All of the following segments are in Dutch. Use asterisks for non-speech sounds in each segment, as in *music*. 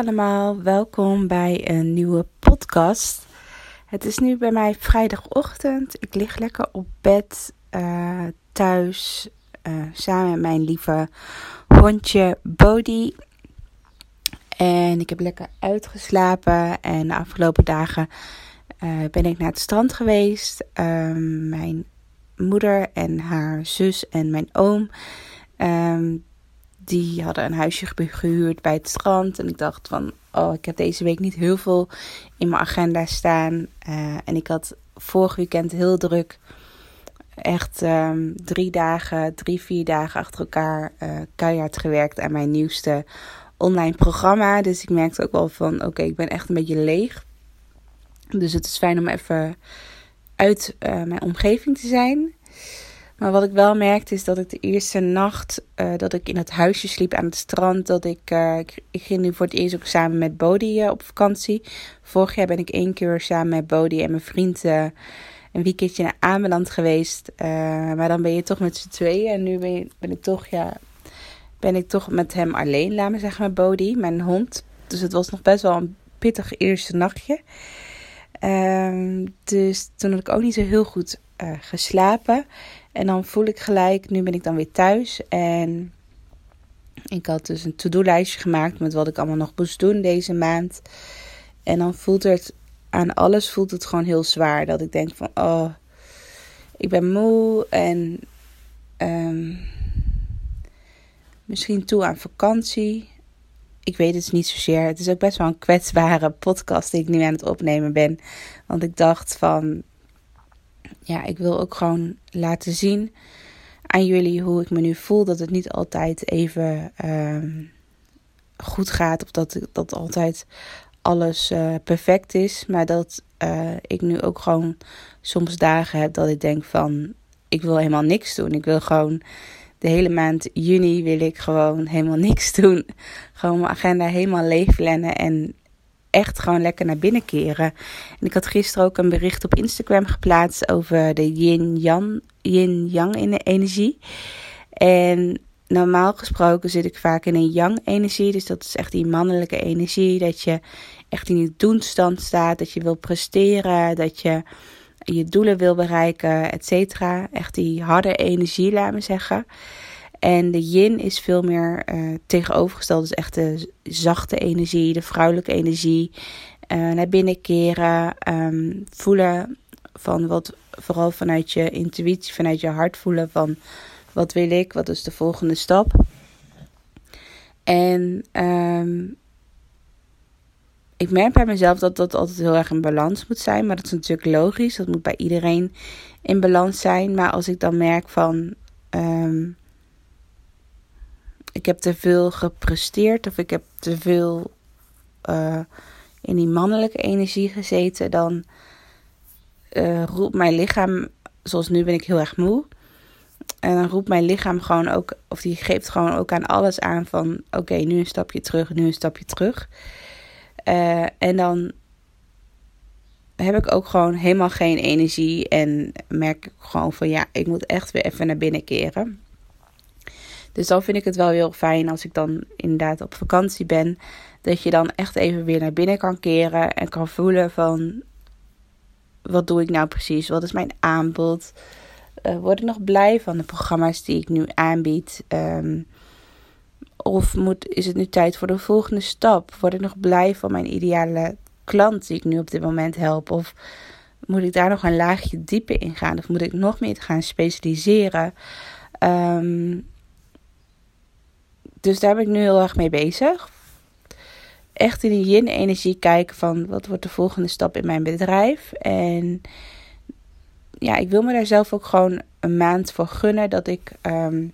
allemaal. Welkom bij een nieuwe podcast. Het is nu bij mij vrijdagochtend. Ik lig lekker op bed eh, thuis eh, samen met mijn lieve hondje Bodhi. En ik heb lekker uitgeslapen. En de afgelopen dagen eh, ben ik naar het strand geweest. Ehm, mijn moeder en haar zus en mijn oom. ehm, die hadden een huisje ge- gehuurd bij het strand. En ik dacht van, oh, ik heb deze week niet heel veel in mijn agenda staan. Eh, en ik had vorig weekend heel druk. Echt ehm, drie dagen, drie, vier dagen achter elkaar eh keihard gewerkt aan mijn nieuwste online programma. Dus ik merkte ook wel van, oké, ik ben echt een beetje leeg. Dus het is fijn om even uit eh, mijn omgeving te zijn. Maar wat ik wel merkte is dat ik de eerste nacht eh, dat ik in het huisje sliep aan het strand, dat ik, eh, ik, ging nu voor het eerst ook samen met Bodhi eh, op vakantie. Vorig jaar ben ik één keer samen met Bodhi en mijn vriend een weekendje naar Ameland geweest. Maar dan ben je toch met z'n tweeën en nu ben, ben ik toch ja, ben ik toch met hem alleen, laat me zeggen, met Bodhi, mijn hond. Dus het was nog best wel een pittig eerste nachtje. Ehm, dus toen had ik ook niet zo heel goed geslapen. En dan voel ik gelijk, nu ben ik dan weer thuis. En ik had dus een to-do-lijstje gemaakt met wat ik allemaal nog moest doen deze maand. En dan voelt het aan alles voelt het gewoon heel zwaar. Dat ik denk van, oh, ik ben moe en ehm, misschien toe aan vakantie. Ik weet het niet zozeer. Het is ook best wel een kwetsbare *laughs* podcast die ik nu aan het opnemen ben. Want ik dacht van, ja, ik wil ook gewoon laten zien aan jullie hoe ik me nu voel. Dat het niet altijd even ehm, goed gaat. Of dat, dat altijd alles eh, perfect is. Maar dat eh, ik nu ook gewoon soms dagen heb dat ik denk van... Ik wil helemaal niks doen. Ik wil gewoon de hele maand juni wil ik gewoon helemaal *laughs* niks doen. Gewoon mijn agenda helemaal leeg plannen en echt gewoon lekker naar binnen keren. En ik had gisteren ook een bericht op Instagram geplaatst over de yin-yang yin energie. En normaal gesproken zit ik vaak in een yang energie. Dus dat is echt die mannelijke energie. Dat je echt in die doenstand staat. Dat je wil presteren. Dat je je doelen wil bereiken, et cetera. Echt die harde energie, laat me zeggen. En de yin is veel meer eh, tegenovergesteld. Dus echt de zachte energie, de vrouwelijke energie. eh, naar binnen keren, ehm, voelen van wat, vooral vanuit je intuïtie, vanuit je hart voelen van wat wil ik, wat is de volgende stap. En ehm, ik merk bij mezelf dat dat altijd heel erg in balans moet zijn. Maar dat is natuurlijk logisch. Dat moet bij iedereen in balans zijn. Maar als ik dan merk van. ehm, ik heb te veel gepresteerd. Of ik heb te veel eh, in die mannelijke energie gezeten. Dan eh, roept mijn lichaam. Zoals nu ben ik heel erg moe. En dan roept mijn lichaam gewoon ook. Of die geeft gewoon ook aan alles aan van. Oké, nu een stapje terug. Nu een stapje terug. Eh, en dan heb ik ook gewoon helemaal geen energie. En merk ik gewoon van ja, ik moet echt weer even naar binnen keren. Dus dan vind ik het wel heel fijn als ik dan inderdaad op vakantie ben. Dat je dan echt even weer naar binnen kan keren. En kan voelen van wat doe ik nou precies? Wat is mijn aanbod? Eh, word ik nog blij van de programma's die ik nu aanbied? Ehm, of moet, is het nu tijd voor de volgende stap? Word ik nog blij van mijn ideale klant die ik nu op dit moment help? Of moet ik daar nog een laagje dieper in gaan? Of moet ik nog meer gaan specialiseren? Ehm, dus daar ben ik nu heel erg mee bezig. Echt in die yin-energie kijken van wat wordt de volgende stap in mijn bedrijf. En ja, ik wil me daar zelf ook gewoon een maand voor gunnen. Dat ik, ehm,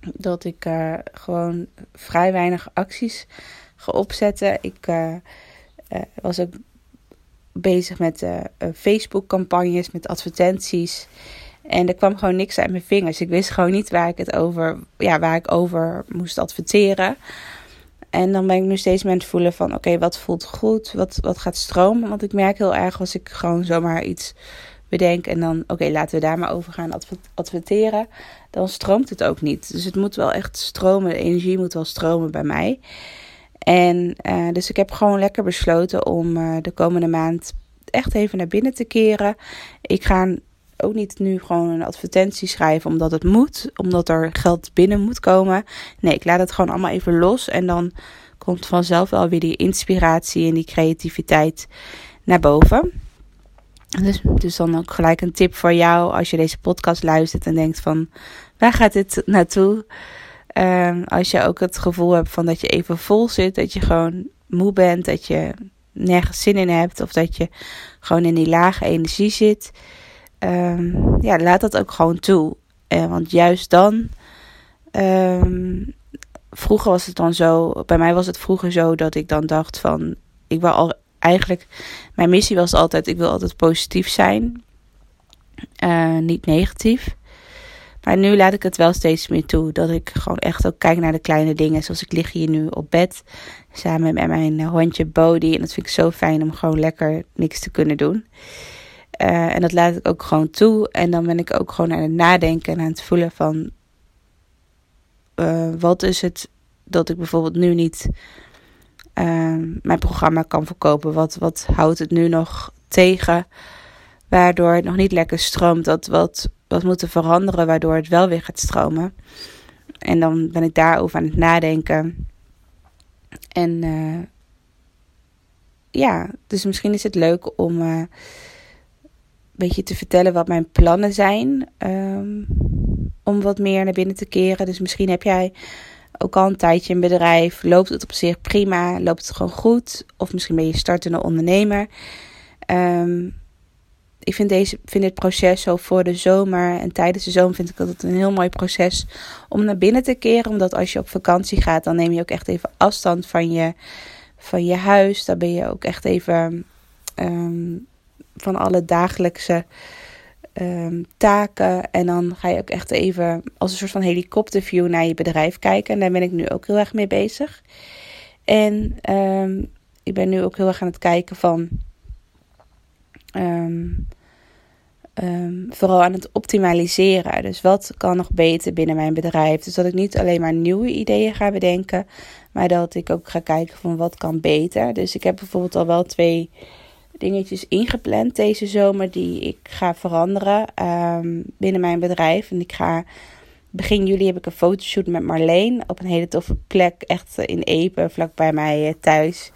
dat ik eh, gewoon vrij weinig acties ga opzetten. Ik eh, eh, was ook bezig met Facebook-campagnes, met advertenties. En er kwam gewoon niks uit mijn vingers. Ik wist gewoon niet waar ik het over, ja, waar ik over moest adverteren. En dan ben ik nu steeds meer aan het voelen van... oké, wat voelt goed? Wat, wat gaat stromen? Want ik merk heel erg als ik gewoon zomaar iets bedenk... en dan, oké, laten we daar maar over gaan adver- adverteren... dan stroomt het ook niet. Dus het moet wel echt stromen. De energie moet wel stromen bij mij. En eh, dus ik heb gewoon lekker besloten om eh, de komende maand... echt even naar binnen te keren. Ik ga ook niet nu gewoon een advertentie schrijven omdat het moet, omdat er geld binnen moet komen. Nee, ik laat het gewoon allemaal even los en dan komt vanzelf wel weer die inspiratie en die creativiteit naar boven. Dus, dus dan ook gelijk een tip voor jou als je deze podcast luistert en denkt van waar gaat dit naartoe? Ehm, als je ook het gevoel hebt van dat je even vol zit, dat je gewoon moe bent, dat je nergens zin in hebt of dat je gewoon in die lage energie zit um, ja, laat dat ook gewoon toe. Uh, want juist dan. Um, vroeger was het dan zo. Bij mij was het vroeger zo dat ik dan dacht van. Ik wil al eigenlijk. Mijn missie was altijd. Ik wil altijd positief zijn. Uh, niet negatief. Maar nu laat ik het wel steeds meer toe. Dat ik gewoon echt ook kijk naar de kleine dingen. Zoals ik lig hier nu op bed. Samen met mijn hondje Bodie. En dat vind ik zo fijn om gewoon lekker niks te kunnen doen. Uh, en dat laat ik ook gewoon toe. En dan ben ik ook gewoon aan het nadenken en aan het voelen van... Uh, wat is het dat ik bijvoorbeeld nu niet uh, mijn programma kan verkopen? Wat, wat houdt het nu nog tegen? Waardoor het nog niet lekker stroomt. Wat, wat moet er veranderen waardoor het wel weer gaat stromen? En dan ben ik daarover aan het nadenken. En ja, dus misschien is het leuk om beetje te vertellen wat mijn plannen zijn. Um, om wat meer naar binnen te keren. Dus misschien heb jij ook al een tijdje een bedrijf. Loopt het op zich prima? Loopt het gewoon goed? Of misschien ben je startende ondernemer. Um, ik vind, deze, vind dit proces zo voor de zomer en tijdens de zomer vind ik dat het een heel mooi proces om naar binnen te keren. Omdat als je op vakantie gaat, dan neem je ook echt even afstand van je, van je huis. Dan ben je ook echt even um, van alle dagelijkse um, taken. En dan ga je ook echt even als een soort van helikopterview naar je bedrijf kijken. En daar ben ik nu ook heel erg mee bezig. En um, ik ben nu ook heel erg aan het kijken van. Um, vooral aan het optimaliseren. Dus wat kan nog beter binnen mijn bedrijf? Dus dat ik niet alleen maar nieuwe ideeën ga bedenken, maar dat ik ook ga kijken van wat kan beter. Dus ik heb bijvoorbeeld al wel twee dingetjes ingepland deze zomer die ik ga veranderen um, binnen mijn bedrijf. En ik ga begin juli heb ik een fotoshoot met Marleen op een hele toffe plek, echt in Epe, vlakbij mij thuis.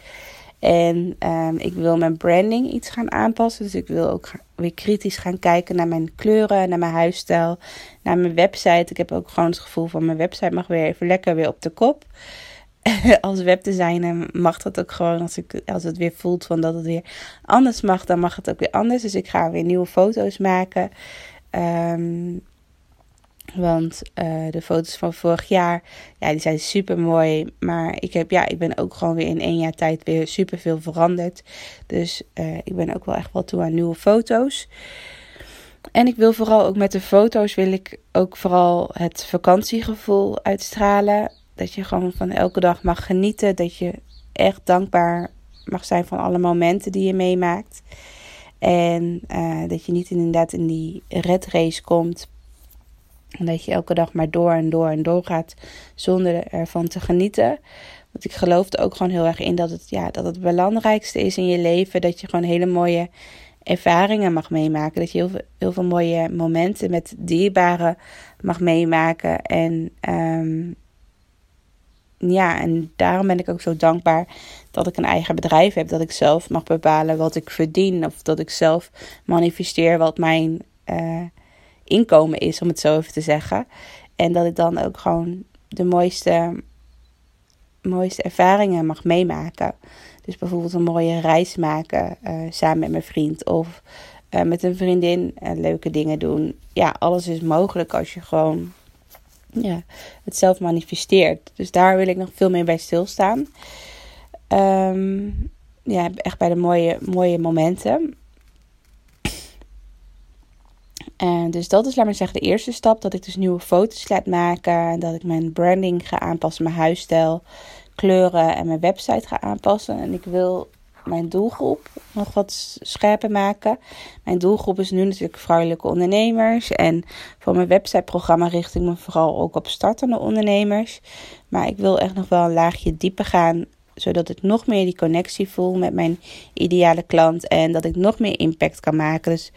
En um, ik wil mijn branding iets gaan aanpassen. Dus ik wil ook weer kritisch gaan kijken naar mijn kleuren, naar mijn huisstijl, naar mijn website. Ik heb ook gewoon het gevoel van mijn website mag weer even lekker weer op de kop. *laughs* als webdesigner mag dat ook gewoon, als, ik, als het weer voelt van dat het weer anders mag, dan mag het ook weer anders. Dus ik ga weer nieuwe foto's maken. Um, want uh, de foto's van vorig jaar, ja, die zijn super mooi. Maar ik, heb, ja, ik ben ook gewoon weer in één jaar tijd weer super veel veranderd. Dus uh, ik ben ook wel echt wel toe aan nieuwe foto's. En ik wil vooral ook met de foto's, wil ik ook vooral het vakantiegevoel uitstralen. Dat je gewoon van elke dag mag genieten. Dat je echt dankbaar mag zijn van alle momenten die je meemaakt. En uh, dat je niet inderdaad in die red race komt en dat je elke dag maar door en door en door gaat zonder ervan te genieten. Want ik geloof er ook gewoon heel erg in dat het, ja, dat het belangrijkste is in je leven. Dat je gewoon hele mooie ervaringen mag meemaken. Dat je heel veel, heel veel mooie momenten met dierbaren mag meemaken. En um, ja, en daarom ben ik ook zo dankbaar dat ik een eigen bedrijf heb. Dat ik zelf mag bepalen wat ik verdien. Of dat ik zelf manifesteer wat mijn... Uh, inkomen is, om het zo even te zeggen. En dat ik dan ook gewoon de mooiste, mooiste ervaringen mag meemaken. Dus bijvoorbeeld een mooie reis maken uh, samen met mijn vriend. Of eh, met een vriendin eh, leuke dingen doen. Ja, alles is mogelijk als je gewoon ja, het zelf manifesteert. Dus daar wil ik nog veel meer bij stilstaan. Ehm, ja, echt bij de mooie, mooie momenten. En dus dat is, laat maar zeggen, de eerste stap. Dat ik dus nieuwe foto's laat maken. Dat ik mijn branding ga aanpassen, mijn huisstijl, kleuren en mijn website ga aanpassen. En ik wil mijn doelgroep nog wat scherper maken. Mijn doelgroep is nu natuurlijk vrouwelijke ondernemers. En voor mijn websiteprogramma richt ik me vooral ook op startende ondernemers. Maar ik wil echt nog wel een laagje dieper gaan. Zodat ik nog meer die connectie voel met mijn ideale klant. En dat ik nog meer impact kan maken. Dus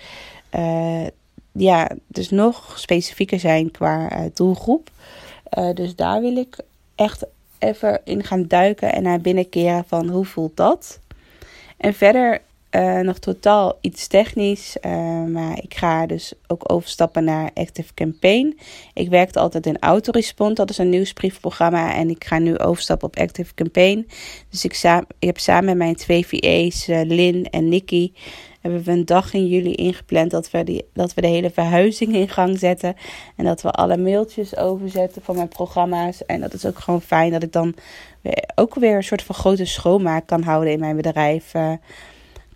uh, ja, dus nog specifieker zijn qua uh, doelgroep. Uh, dus daar wil ik echt even in gaan duiken en naar binnen keren van hoe voelt dat. En verder uh, nog totaal iets technisch. Uh, maar ik ga dus ook overstappen naar Active Campaign. Ik werkte altijd in Autorespond, dat is een nieuwsbriefprogramma. En ik ga nu overstappen op Active Campaign. Dus ik, ik heb samen met mijn twee VA's, uh, Lin en Nikki, hebben we een dag in juli ingepland dat we, dat we de hele verhuizing in gang zetten. En dat we alle mailtjes overzetten van mijn programma's. En dat is ook gewoon fijn dat ik dan ook weer een soort van grote schoonmaak kan houden in mijn bedrijf.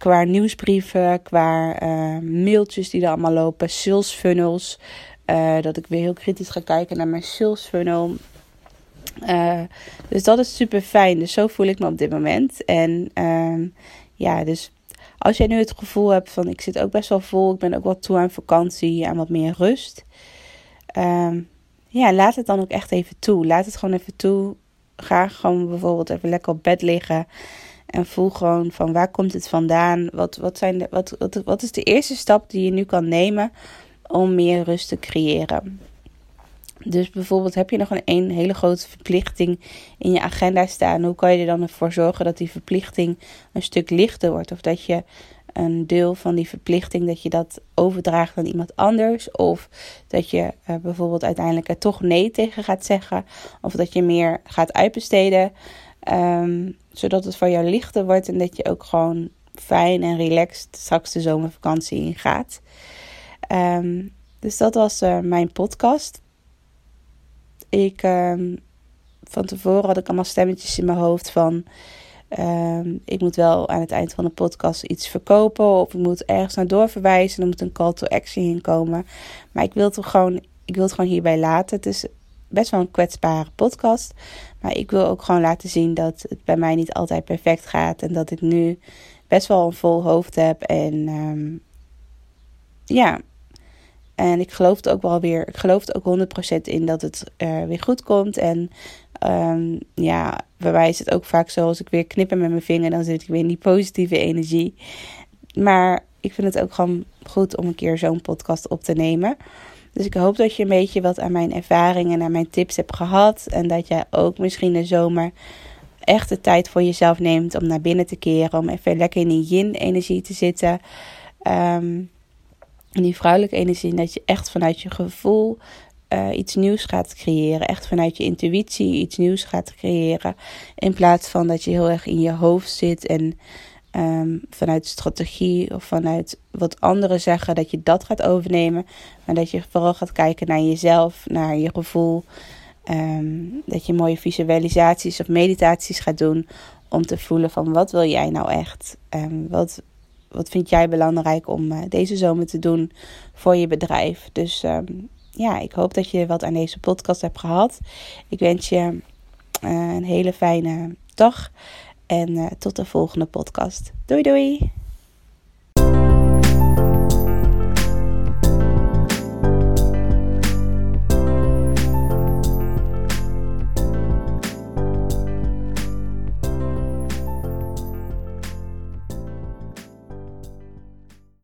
Qua nieuwsbrieven, qua uh, mailtjes die er allemaal lopen, sales funnels. Uh, dat ik weer heel kritisch ga kijken naar mijn sales funnel. Uh, dus dat is super fijn. Dus zo voel ik me op dit moment. En uh, ja, dus als jij nu het gevoel hebt van ik zit ook best wel vol, ik ben ook wat toe aan vakantie en wat meer rust. Um, ja, laat het dan ook echt even toe. Laat het gewoon even toe. Ga gewoon bijvoorbeeld even lekker op bed liggen. En voel gewoon van waar komt het vandaan? Wat, wat, zijn de, wat, wat, wat is de eerste stap die je nu kan nemen om meer rust te creëren? Dus bijvoorbeeld heb je nog een, een hele grote verplichting in je agenda staan. Hoe kan je er dan ervoor zorgen dat die verplichting een stuk lichter wordt? Of dat je een deel van die verplichting, dat je dat overdraagt aan iemand anders. Of dat je uh, bijvoorbeeld uiteindelijk er toch nee tegen gaat zeggen. Of dat je meer gaat uitbesteden. Um, zodat het voor jou lichter wordt en dat je ook gewoon fijn en relaxed straks de zomervakantie in gaat. Um, dus dat was uh, mijn podcast. Ik, um, van tevoren had ik allemaal stemmetjes in mijn hoofd van... Ik moet wel aan het eind van de podcast iets verkopen. Of ik moet ergens naar doorverwijzen. Er moet een call to action in komen. Maar ik wil het gewoon, ik wil het gewoon hierbij laten. Het is best wel een kwetsbare podcast. Maar ik wil ook gewoon laten zien dat het bij mij niet altijd perfect gaat. En dat ik nu best wel een vol hoofd heb. En um, ja, en ik geloof het ook wel weer. Ik geloof er ook 100% in dat het uh, weer goed komt. En um, ja, bij mij is het ook vaak zo als ik weer knippen met mijn vinger, dan zit ik weer in die positieve energie. Maar ik vind het ook gewoon goed om een keer zo'n podcast op te nemen. Dus ik hoop dat je een beetje wat aan mijn ervaringen en aan mijn tips hebt gehad. En dat jij ook misschien de zomer echt de tijd voor jezelf neemt om naar binnen te keren. Om even lekker in die yin-energie te zitten. Um, in die vrouwelijke energie. En dat je echt vanuit je gevoel uh, iets nieuws gaat creëren. Echt vanuit je intuïtie iets nieuws gaat creëren. In plaats van dat je heel erg in je hoofd zit en um, vanuit strategie of vanuit wat anderen zeggen, dat je dat gaat overnemen. Maar dat je vooral gaat kijken naar jezelf, naar je gevoel. Um, dat je mooie visualisaties of meditaties gaat doen om te voelen van wat wil jij nou echt? Um, wat, wat vind jij belangrijk om uh, deze zomer te doen voor je bedrijf? Dus ja, ik hoop dat je wat aan deze podcast hebt gehad. Ik wens je uh, een hele fijne dag en uh, tot de volgende podcast. Doei doei!